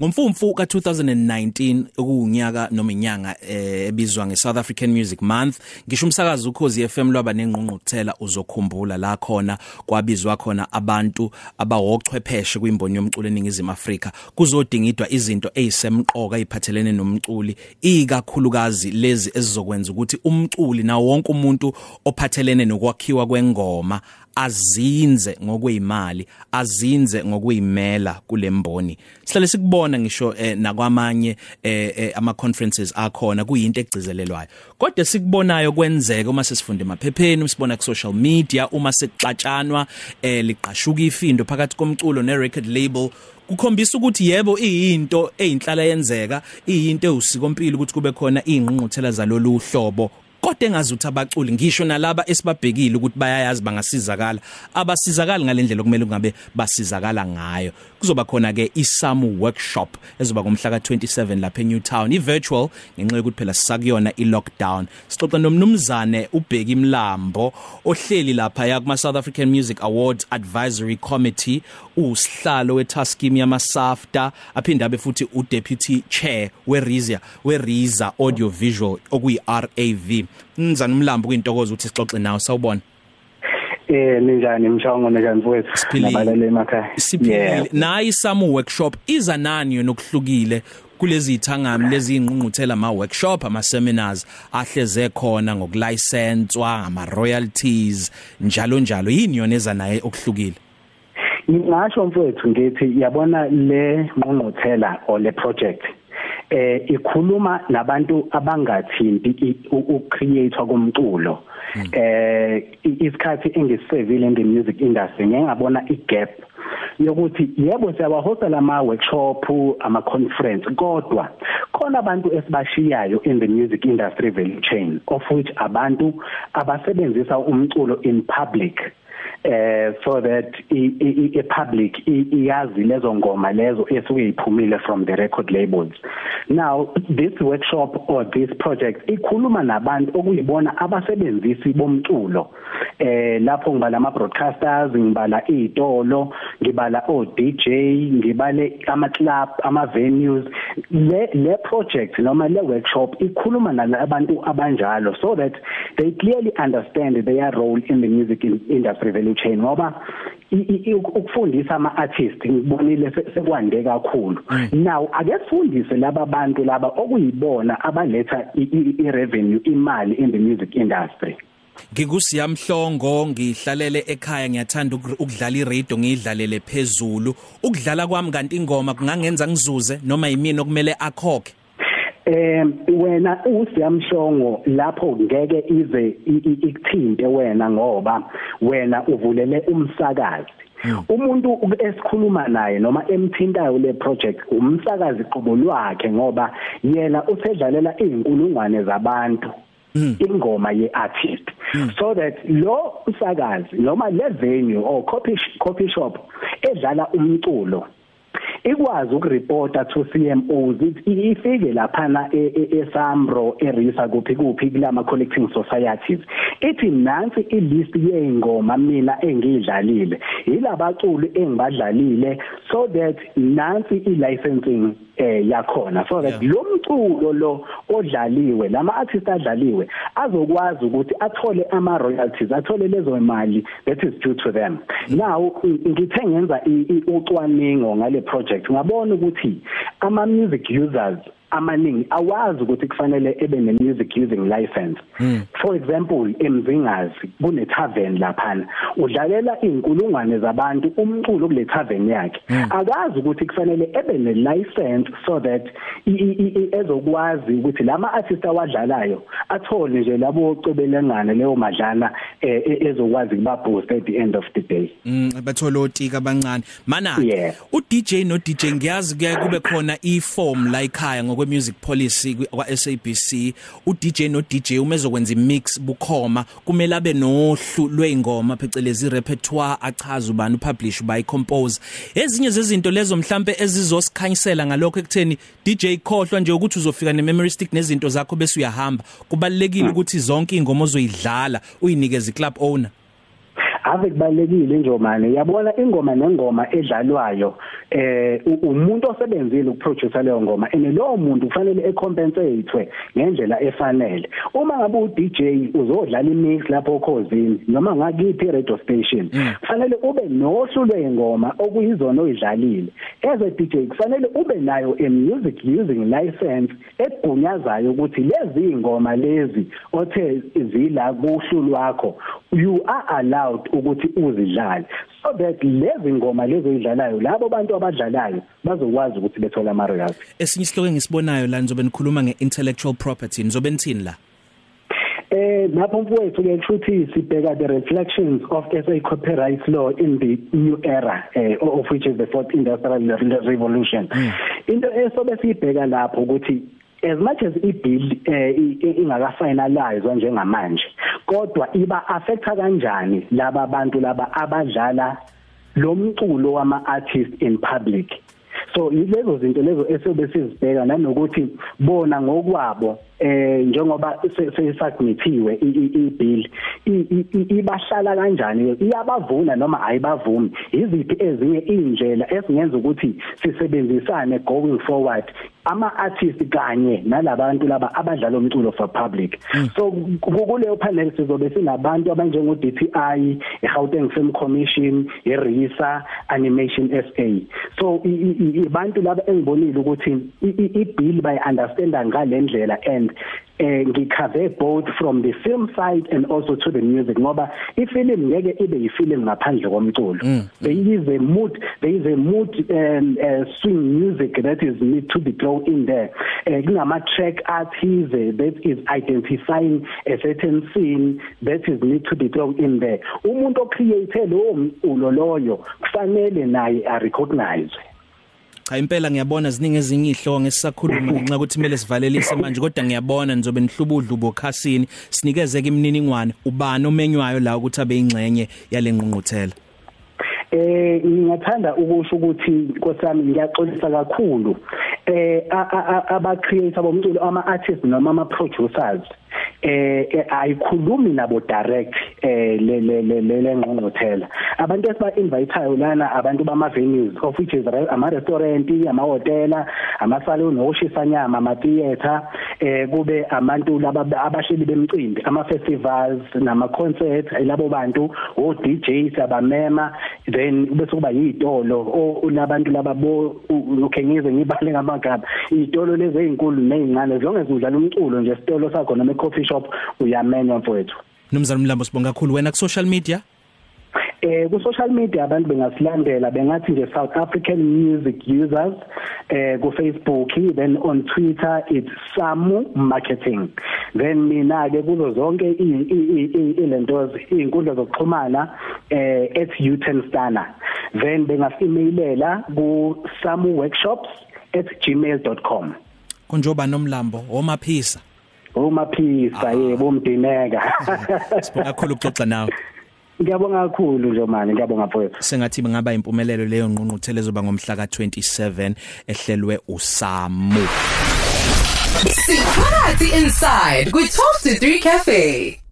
Ngomfumfu ka2019 okuunyaka noma inyanga ebizwa ngeSouth African Music Month ngisho umsakazo ukhozi FM lwaba nengqungquthela uzokhumbula la khona kwabizwa khona abantu abawochwepheshe kwimboni yomculo eningizimu Afrika. Kuzodingidwa izinto ezisemqoka eziphathelene nomculi ikakhulukazi lezi ezizokwenza ukuthi umculi nawo wonke umuntu ophathelene nokwakhiwa kwengoma azinze ngokwezimali azinze ngokuyimela kulemboni sihlale sikubona ngisho eh, nakwamanye eh, eh, ama conferences akhona kuyinto egcizelelwayo kodwa sikubonayo kwenzeka uma sesifunde emaphepheni sibona ku social media uma sekuxatshanwa eh, liqashuka ifindo phakathi komculo ne record label kukhombisa ukuthi yebo iyinto eyinhlala yenzeka iyinto ewusikompilo ukuthi kube khona ingqungquthela zalolu hlobo kodwa engazi ukuthi abaculi ngisho nalaba esibabhekile ukuthi bayayazi bangasizakala. Abasizakali ngalendlela okumele kungabe basizakala ngayo. Kuzoba khona ke isamu workshop ezoba ngomhla ka27 lapha eNewtown ivirtual ngenxa yokuthi phela sisakuyona ilockdown. Sixoxa nomnumzane ubheki Mlambo ohleli lapha ya kuma South African Music Awards Advisory Committee usihlalo wetaskим yama SAFTA aphinda abe futhi udeputy chair weRiza weRiza Audio Visual okuyi RAV mnzana umlambo kuyintokozo ukuthi sixoxe nawe sawubona. Eh ninjani? Mshongo njani mfowethu nabalale emakhaya. Siphilile. Nayi samu workshop iza nani yona okuhlukile kulezi ithangami lezi ingqungquthela ama workshop ama seminars ahleze khona ngokulicenswa ama royalties njalo njalo. Yini yona eza naye okuhlukile? Ngisho mfowethu ngithi yabona le ngqungquthela or le project eh ikhuluma nabantu abangathinti ukucreatewa komculo. Eh isikhathi engisevile in the music industry ngiyabona igap yokuthi yebo siyabahosta lama workshop ama conference kodwa khona abantu esibashiyayo in the music industry value chain of which abantu abasebenzisa umculo in public. Eh so that i public iyazi lezo ngoma lezo esuke iphumile from the record labels. Now this workshop or this project ikhuluma nabantu okuyibona abasebenzisi bomculo. Eh lapho ngibala ama broadcasters ngibala izitolo ngibala o DJ ngibale ama club ama venues le le project noma le workshop ikhuluma nalabantu abanjalo so that they clearly understand their role in the music industry value chain. Ngoba ukufundisa ama artists ngibonile sekwande kakhulu. Now ake sifundise laba bantu laba okuyibona abaletha i revenue imali in the music industry. Ngikusiyamhlongo ngihlalele ekhaya ngiyathanda ukudlala iradio ngidlalele phezulu. Ukudlala kwami kanti ingoma kungangenza ngizuze noma yimini okumele akhokhe? Eh wena usiyamshongo lapho ngeke ize ikuthinte wena ngoba wena uvulele umsakazi. Umuntu esikhuluma naye noma emthintayo le project umsakazi qobo lwakhe ngoba yena usedlalela izinkulungwane zabantu. Ingoma yeartist. So that lo umsakazi noma le venue or coffee coffee shop edlala umculo ikwazi ukureporta to CMOs ifike lapha na eSambro eRisa kuphi kuphi kulama collecting societies. Ithi nansi ilist yeingoma mina engidlalile yilabaculi engibadlalile so that nansi ilicensing eh yakhona. So that lo mculo lo odlaliwe lama artists adlaliwe azokwazi ukuthi athole ama royalties athole lezo imali that is due to them. Now ngithe ngenza ucwaningo ngale project ngabona ukuthi ama music users amaningi awazi ukuthi kufanele ebe ne music using license. Hmm. for example emzingazi kune tavern laphana udlalela inkulungwane zabantu umculo kule tavern yakhe. Hmm. akazi ukuthi kufanele ebe ne license so that ezokwazi ukuthi lama artists awadlalayo athole nje labo ocobelengana leyo madlana ezokwazi kuba boost at the end of the day. Mm bathola otika abancane. Mana u DJ no DJ ngiyazi kuye kube khona i form la ekhaya ngokwe music policy kwa SABC u DJ no DJ uma ezokwenza imix bukhoma kumele abe nohlu lweingoma phecelezi repertoire achaza ubani upublish by compose ezinye zezinto lezo mhlambe ezizosikhanyisela ngalokho ekutheni DJ khohlwa nje ukuthi uzofika ne memory stick nezinto zakho bese uyahamba. Kubalekile ukuthi zonke ingoma ozoyidlala uyinikeze club owner? Ave kubalekile njomane yabona ingoma nengoma edlalwayo eh umuntu osebenzile ukuproducer leyo ngoma ene lowo muntu kufanele ecompensate ngendlela efanele. Uma ngabe u DJ uzodlala imix lapho okhosini noma ngakiphi radio station kufanele ube nohlu lwengoma okuyizona oyidlalile as a DJ kufanele ube nayo a music using license egunyazayo ukuthi lezi ingoma lezi othe zila kuhlu lwakho you are allowed ukuthi uzidlale. So that lezi ngoma lezo idlalayo labo bantu abadlalayo bazokwazi ukuthi bethola ama royalties esinye isihloko engisibonayo la nizobe nikhuluma ngeintellectual property nizobe nithini la Eh lapho mfowethu ke futhi sibheka the reflections of SA copyright law in the new era eh, of which is the fourth industrial revolution. Mm. Into esobe sibheka lapho ukuthi as much as ibill ingaka finalize njengamanje kodwa iba affecta kanjani laba bantu laba abadlala lo mculo wama artists in public? So yilezo zinto lezo esobe sizibheka nanokuthi bona ngokwabo eh njengoba sesubmithiwe ibill ibahlala kanjani? Iyabavuna noma ayibavumi? Iziphi ezinye indlela esingenza ukuthi sisebenzisane going forward? Ama artists kanye nalabantu laba abadlala umculo for public. Mm. so kuleyo panel sizobe sinabantu abanjengo DTI iGauteng Film Commission iRISA Animation SA so ibantu laba engibonile ukuthi ibill bay understanda ngalendlela and eh ngikhave both from the film side and also to the music ngoba ifilm ngeke ibe yifilm ngaphandle komculo. There is a mood there is a mood um, uh, swing music that is need to be thrown in there. Eh kunama track artists that is identifying a certain scene that is need to be thrown in there. Umuntu ocreate lo mculo loyo kufanele naye a recognize cha impela ngiyabona ziningi ezinye ihloko ngesisakhuluma ngenxa ukuthi kumele sivalelise manje kodwa ngiyabona nizobe nihlubudlu bokhasini sinikeze ke imininingwane ubani omenywayo la ukuthi abe ingxenye yale ngqungquthela? Eh ngingathanda ukusho ukuthi nkosami ngiyaxolisa kakhulu eh aba creator bomculo ama artists noma ama producers eh ayikhulumi nabo direct eh le le le ngqongqothela. Abantu esiba inviteayo lana abantu bama venues of which is ama restaurant ama hotela ama salon oshisa nyama ama theater eh kube abantu laba abashili bemcimbi ama festivals nama concerts labo bantu o DJs abamema then bese kuba yitolo labantu laba bo okay ngize ngibale ngamagaba itolo lezi ezinkulu nezincane zonke zidlala umculo nje sitolo sakho noma coffee shop uyamenywa mfowethu. Nomzana Mlambo sibonga kakhulu. Wena ku social media? Eh ku social media abantu bengasilandela bengathi nje South African Music Users eh ku Facebook then on Twitter it's Samu Marketing. Then mina ke kuzo zonke ilento izinkundla zokuxhumana eh @utenstana then bengasimailela ku samuworkshops@gmail.com Konjoba nomlambo omaphisa umaphisa yebo umdineka sibonga kakhulu ukuxoxa nawe. Ngiyabonga kakhulu manje ngiyabonga mfowethu. Sengathi bengaba impumelelo leyo ngqungquthele zoba ngomhla ka27 ehlelwe uSamu. Siphakathi inside kwi 12 to 3 cafe.